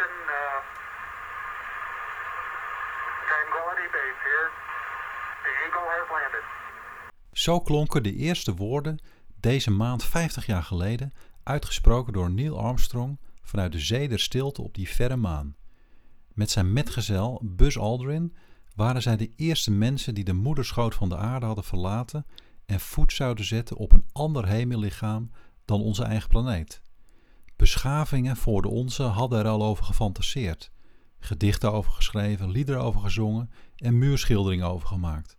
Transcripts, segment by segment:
Uh, Tranquility Base. The Eagle has landed. Zo klonken de eerste woorden deze maand 50 jaar geleden, uitgesproken door Neil Armstrong vanuit de zee der stilte op die verre maan. Met zijn metgezel Buzz Aldrin waren zij de eerste mensen die de moederschoot van de aarde hadden verlaten en voet zouden zetten op een ander hemellichaam dan onze eigen planeet. Beschavingen voor de onze hadden er al over gefantaseerd, gedichten over geschreven, liederen over gezongen en muurschilderingen over gemaakt.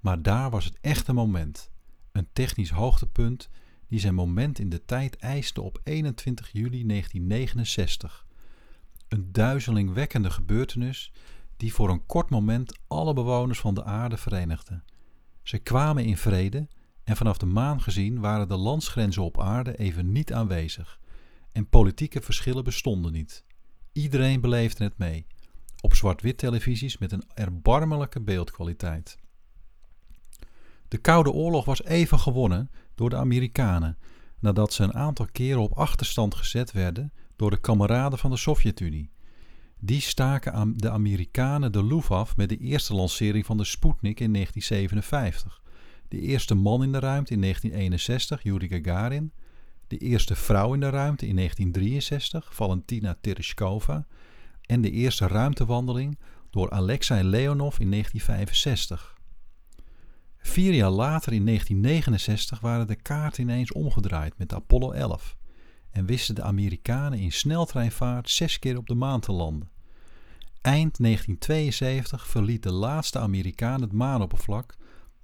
Maar daar was het echte moment, een technisch hoogtepunt die zijn moment in de tijd eiste op 21 juli 1969. Een duizelingwekkende gebeurtenis die voor een kort moment alle bewoners van de aarde verenigde. Ze kwamen in vrede en vanaf de maan gezien waren de landsgrenzen op aarde even niet aanwezig en politieke verschillen bestonden niet. Iedereen beleefde het mee, op zwart-wit televisies met een erbarmelijke beeldkwaliteit. De Koude Oorlog was even gewonnen door de Amerikanen, nadat ze een aantal keren op achterstand gezet werden door de kameraden van de Sovjet-Unie. Die staken de Amerikanen de loef af met de eerste lancering van de Sputnik in 1957, de eerste man in de ruimte in 1961, Yuri Gagarin, de eerste vrouw in de ruimte in 1963, Valentina Tereshkova, en de eerste ruimtewandeling door Alexei Leonov in 1965. Vier jaar later, in 1969, waren de kaarten ineens omgedraaid met Apollo 11 en wisten de Amerikanen in sneltreinvaart zes keer op de maan te landen. Eind 1972 verliet de laatste Amerikaan het maanoppervlak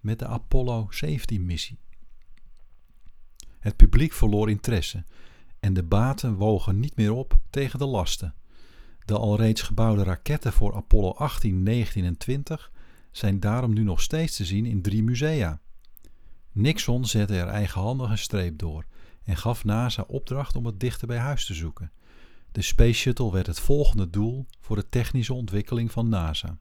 met de Apollo 17-missie. Het publiek verloor interesse en de baten wogen niet meer op tegen de lasten. De alreeds gebouwde raketten voor Apollo 18, 19 en 20 zijn daarom nu nog steeds te zien in drie musea. Nixon zette er eigenhandig een streep door en gaf NASA opdracht om het dichter bij huis te zoeken. De Space Shuttle werd het volgende doel voor de technische ontwikkeling van NASA.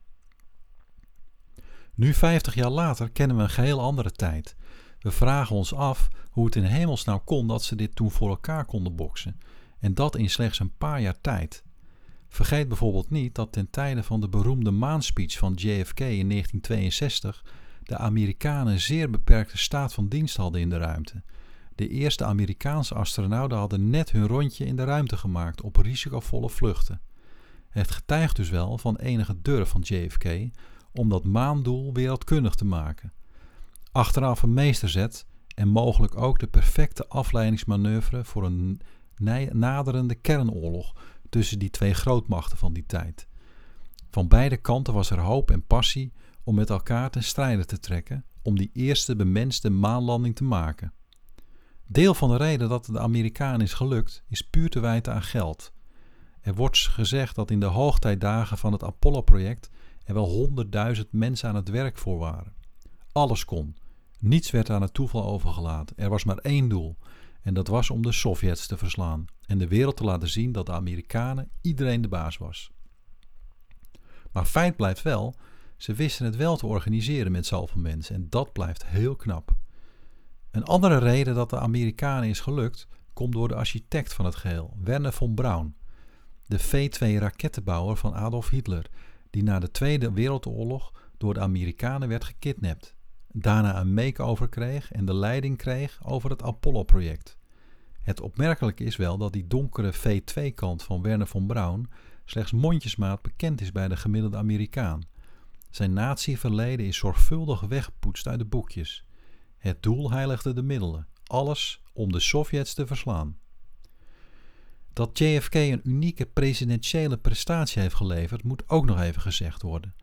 Nu 50 jaar later kennen we een geheel andere tijd. We vragen ons af hoe het in hemelsnaam kon dat ze dit toen voor elkaar konden boksen. En dat in slechts een paar jaar tijd. Vergeet bijvoorbeeld niet dat ten tijde van de beroemde maanspeech van JFK in 1962 de Amerikanen zeer beperkte staat van dienst hadden in de ruimte. De eerste Amerikaanse astronauten hadden net hun rondje in de ruimte gemaakt op risicovolle vluchten. Het getuigt dus wel van enige durf van JFK om dat maandoel wereldkundig te maken. Achteraf een meesterzet en mogelijk ook de perfecte afleidingsmanoeuvre voor een naderende kernoorlog tussen die twee grootmachten van die tijd. Van beide kanten was er hoop en passie om met elkaar ten strijde te trekken om die eerste bemenste maanlanding te maken. Deel van de reden dat de Amerikanen is gelukt, is puur te wijten aan geld. Er wordt gezegd dat in de hoogtijdagen van het Apollo-project er wel honderdduizend mensen aan het werk voor waren. Alles kon. Niets werd aan het toeval overgelaten. Er was maar één doel. En dat was om de Sovjets te verslaan en de wereld te laten zien dat de Amerikanen iedereen de baas was. Maar feit blijft wel, ze wisten het wel te organiseren met zoveel mensen en dat blijft heel knap. Een andere reden dat de Amerikanen is gelukt, komt door de architect van het geheel, Werner von Braun, de V-2-rakettenbouwer van Adolf Hitler, die na de Tweede Wereldoorlog door de Amerikanen werd gekidnapt, daarna een make-over kreeg en de leiding kreeg over het Apollo-project. Het opmerkelijke is wel dat die donkere V2-kant van Werner von Braun slechts mondjesmaat bekend is bij de gemiddelde Amerikaan. Zijn natieverleden is zorgvuldig weggepoetst uit de boekjes. Het doel heiligde de middelen, alles om de Sovjets te verslaan. Dat JFK een unieke presidentiële prestatie heeft geleverd, moet ook nog even gezegd worden.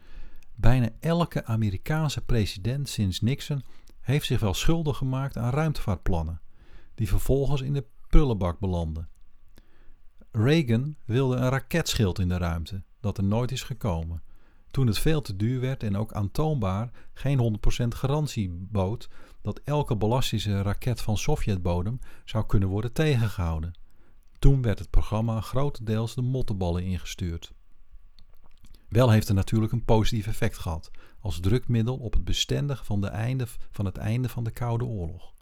Bijna elke Amerikaanse president sinds Nixon heeft zich wel schuldig gemaakt aan ruimtevaartplannen, die vervolgens in de prullenbak belanden. Reagan wilde een raketschild in de ruimte, dat er nooit is gekomen. Toen het veel te duur werd en ook aantoonbaar geen 100% garantie bood dat elke ballistische raket van Sovjetbodem zou kunnen worden tegengehouden. Toen werd het programma grotendeels de motteballen ingestuurd. Wel heeft het natuurlijk een positief effect gehad, als drukmiddel op het bestendig van, de einde, van het einde van de Koude Oorlog.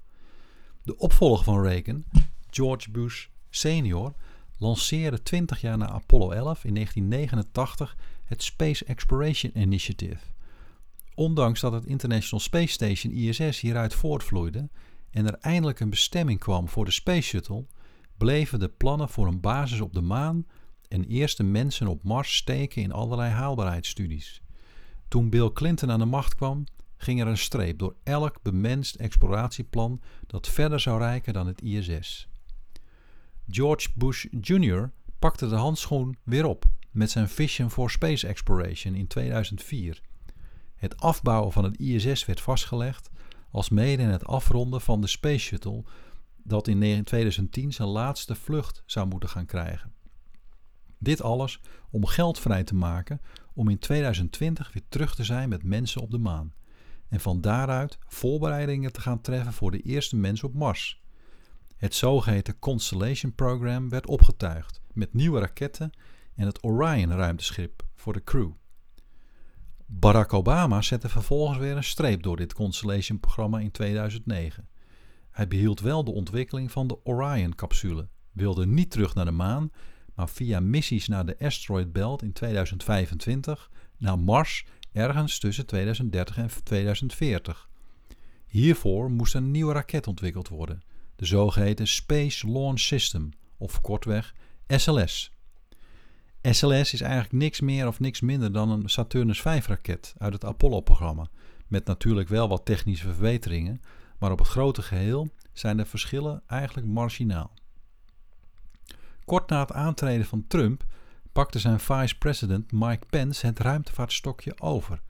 De opvolger van Reagan, George Bush senior, lanceerde 20 jaar na Apollo 11 in 1989 het Space Exploration Initiative. Ondanks dat het International Space Station ISS hieruit voortvloeide en er eindelijk een bestemming kwam voor de Space Shuttle, bleven de plannen voor een basis op de maan en eerste mensen op Mars steken in allerlei haalbaarheidsstudies. Toen Bill Clinton aan de macht kwam, ging er een streep door elk bemenst exploratieplan dat verder zou reiken dan het ISS. George Bush Jr. pakte de handschoen weer op met zijn Vision for Space Exploration in 2004. Het afbouwen van het ISS werd vastgelegd, als mede in het afronden van de Space Shuttle, dat in 2010 zijn laatste vlucht zou moeten gaan krijgen. Dit alles om geld vrij te maken om in 2020 weer terug te zijn met mensen op de maan. En van daaruit voorbereidingen te gaan treffen voor de eerste mens op Mars. Het zogeheten Constellation Program werd opgetuigd met nieuwe raketten en het Orion ruimteschip voor de crew. Barack Obama zette vervolgens weer een streep door dit Constellation programma in 2009. Hij behield wel de ontwikkeling van de Orion-capsule, wilde niet terug naar de maan, maar via missies naar de Asteroid Belt in 2025 naar Mars ergens tussen 2030 en 2040. Hiervoor moest een nieuwe raket ontwikkeld worden, de zogeheten Space Launch System, of kortweg SLS. SLS is eigenlijk niks meer of niks minder dan een Saturnus V-raket uit het Apollo-programma, met natuurlijk wel wat technische verbeteringen, maar op het grote geheel zijn de verschillen eigenlijk marginaal. Kort na het aantreden van Trump pakte zijn vice-president Mike Pence het ruimtevaartstokje over.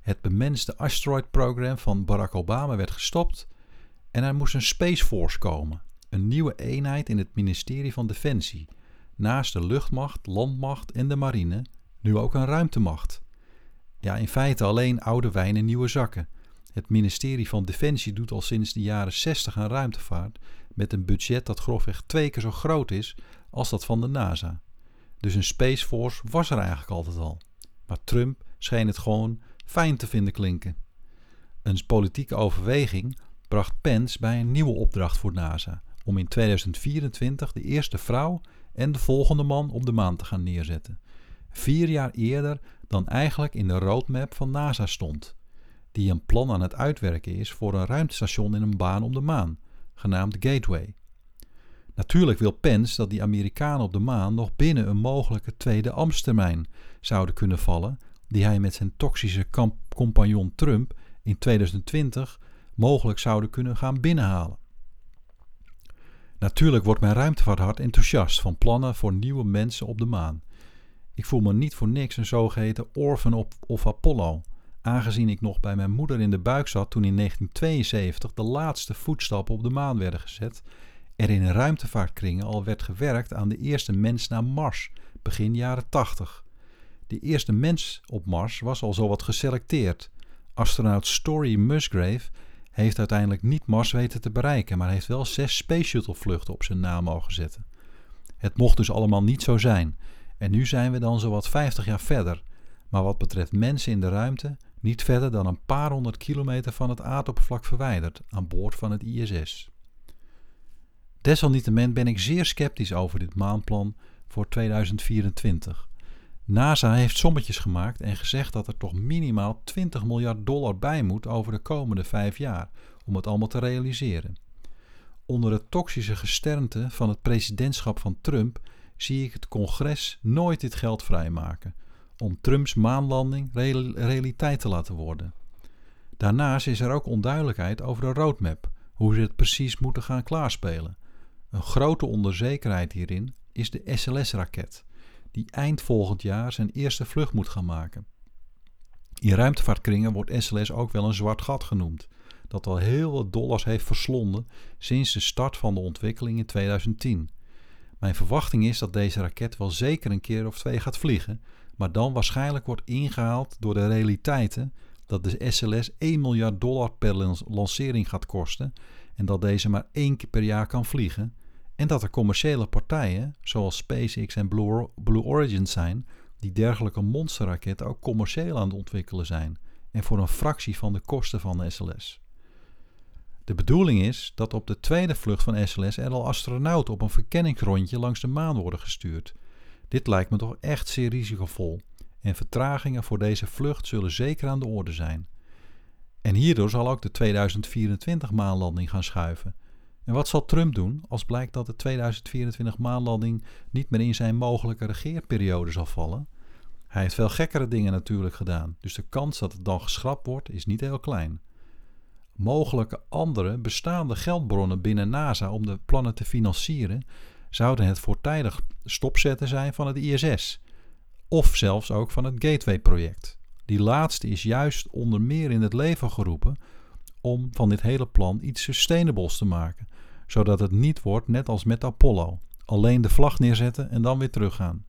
Het bemenste asteroid-program van Barack Obama werd gestopt en er moest een Space Force komen, een nieuwe eenheid in het ministerie van Defensie, naast de luchtmacht, landmacht en de marine, nu ook een ruimtemacht. Ja, in feite alleen oude wijn en nieuwe zakken. Het ministerie van Defensie doet al sinds de jaren 60 aan ruimtevaart met een budget dat grofweg twee keer zo groot is als dat van de NASA. Dus een Space Force was er eigenlijk altijd al. Maar Trump scheen het gewoon fijn te vinden klinken. Een politieke overweging bracht Pence bij een nieuwe opdracht voor NASA om in 2024 de eerste vrouw en de volgende man op de maan te gaan neerzetten. Vier jaar eerder dan eigenlijk in de roadmap van NASA stond, die een plan aan het uitwerken is voor een ruimtestation in een baan om de maan, genaamd Gateway. Natuurlijk wil Pence dat die Amerikanen op de maan nog binnen een mogelijke tweede ambtstermijn zouden kunnen vallen, die hij met zijn toxische compagnon Trump in 2020 mogelijk zouden kunnen gaan binnenhalen. Natuurlijk wordt mijn ruimtevaarthart enthousiast van plannen voor nieuwe mensen op de maan. Ik voel me niet voor niks een zogeheten orphan op, of Apollo, aangezien ik nog bij mijn moeder in de buik zat toen in 1972 de laatste voetstappen op de maan werden gezet er in ruimtevaartkringen al werd gewerkt aan de eerste mens naar Mars, begin jaren 80. De eerste mens op Mars was al zowat geselecteerd. Astronaut Story Musgrave heeft uiteindelijk niet Mars weten te bereiken, maar heeft wel zes Space Shuttle vluchten op zijn naam mogen zetten. Het mocht dus allemaal niet zo zijn. En nu zijn we dan zowat 50 jaar verder. Maar wat betreft mensen in de ruimte, niet verder dan een paar honderd kilometer van het aardoppervlak verwijderd, aan boord van het ISS. Desalniettemin ben ik zeer sceptisch over dit maanplan voor 2024. NASA heeft sommetjes gemaakt en gezegd dat er toch minimaal 20 miljard dollar bij moet over de komende vijf jaar om het allemaal te realiseren. Onder het toxische gesternte van het presidentschap van Trump zie ik het congres nooit dit geld vrijmaken om Trumps maanlanding realiteit te laten worden. Daarnaast is er ook onduidelijkheid over de roadmap, hoe ze het precies moeten gaan klaarspelen. Een grote onzekerheid hierin is de SLS-raket, die eind volgend jaar zijn eerste vlucht moet gaan maken. In ruimtevaartkringen wordt SLS ook wel een zwart gat genoemd, dat al heel wat dollars heeft verslonden sinds de start van de ontwikkeling in 2010. Mijn verwachting is dat deze raket wel zeker een keer of twee gaat vliegen, maar dan waarschijnlijk wordt ingehaald door de realiteiten dat de SLS 1 miljard dollar per lancering gaat kosten en dat deze maar één keer per jaar kan vliegen en dat er commerciële partijen, zoals SpaceX en Blue Origin zijn, die dergelijke monsterraketten ook commercieel aan het ontwikkelen zijn en voor een fractie van de kosten van de SLS. De bedoeling is dat op de tweede vlucht van SLS er al astronauten op een verkenningsrondje langs de maan worden gestuurd. Dit lijkt me toch echt zeer risicovol en vertragingen voor deze vlucht zullen zeker aan de orde zijn. En hierdoor zal ook de 2024 maanlanding gaan schuiven. En wat zal Trump doen als blijkt dat de 2024 maanlanding niet meer in zijn mogelijke regeerperiode zal vallen? Hij heeft veel gekkere dingen natuurlijk gedaan, dus de kans dat het dan geschrapt wordt is niet heel klein. Mogelijke andere bestaande geldbronnen binnen NASA om de plannen te financieren zouden het voortijdig stopzetten zijn van het ISS, of zelfs ook van het Gateway-project. Die laatste is juist onder meer in het leven geroepen om van dit hele plan iets sustainables te maken, zodat het niet wordt net als met Apollo, alleen de vlag neerzetten en dan weer teruggaan.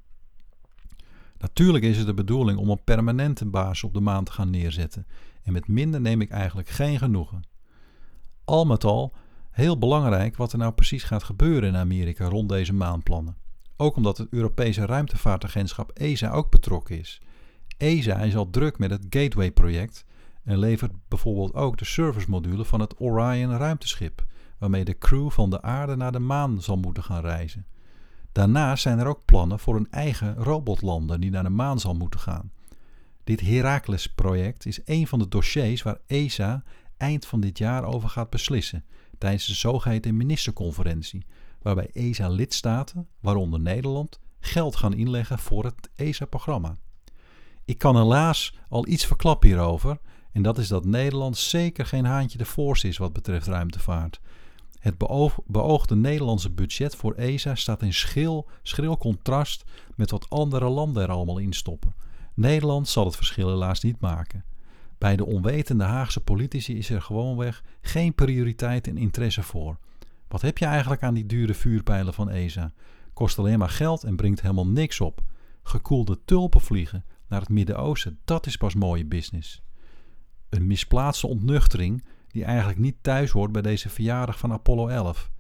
Natuurlijk is het de bedoeling om een permanente baas op de maan te gaan neerzetten en met minder neem ik eigenlijk geen genoegen. Al met al heel belangrijk wat er nou precies gaat gebeuren in Amerika rond deze maanplannen. Ook omdat het Europese ruimtevaartagentschap ESA ook betrokken is. ESA is al druk met het Gateway-project en levert bijvoorbeeld ook de servicemodule van het Orion ruimteschip, waarmee de crew van de aarde naar de maan zal moeten gaan reizen. Daarnaast zijn er ook plannen voor een eigen robotlander die naar de maan zal moeten gaan. Dit Heracles-project is een van de dossiers waar ESA eind van dit jaar over gaat beslissen tijdens de zogeheten ministerconferentie, waarbij ESA-lidstaten, waaronder Nederland, geld gaan inleggen voor het ESA-programma. Ik kan helaas al iets verklappen hierover, en dat is dat Nederland zeker geen haantje de voorste is wat betreft ruimtevaart. Het beoogde Nederlandse budget voor ESA staat in schil, schril contrast met wat andere landen er allemaal in stoppen. Nederland zal het verschil helaas niet maken. Bij de onwetende Haagse politici is er gewoonweg geen prioriteit en interesse voor. Wat heb je eigenlijk aan die dure vuurpijlen van ESA? Kost alleen maar geld en brengt helemaal niks op. Gekoelde tulpen vliegen naar het Midden-Oosten, dat is pas mooie business. Een misplaatste ontnuchtering die eigenlijk niet thuis hoort bij deze verjaardag van Apollo 11.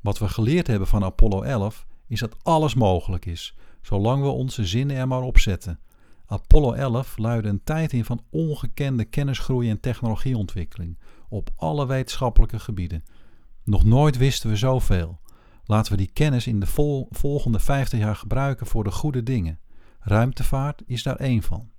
Wat we geleerd hebben van Apollo 11 is dat alles mogelijk is, zolang we onze zinnen er maar op zetten. Apollo 11 luidde een tijd in van ongekende kennisgroei en technologieontwikkeling op alle wetenschappelijke gebieden. Nog nooit wisten we zoveel. Laten we die kennis in de volgende 50 jaar gebruiken voor de goede dingen. Ruimtevaart is daar één van.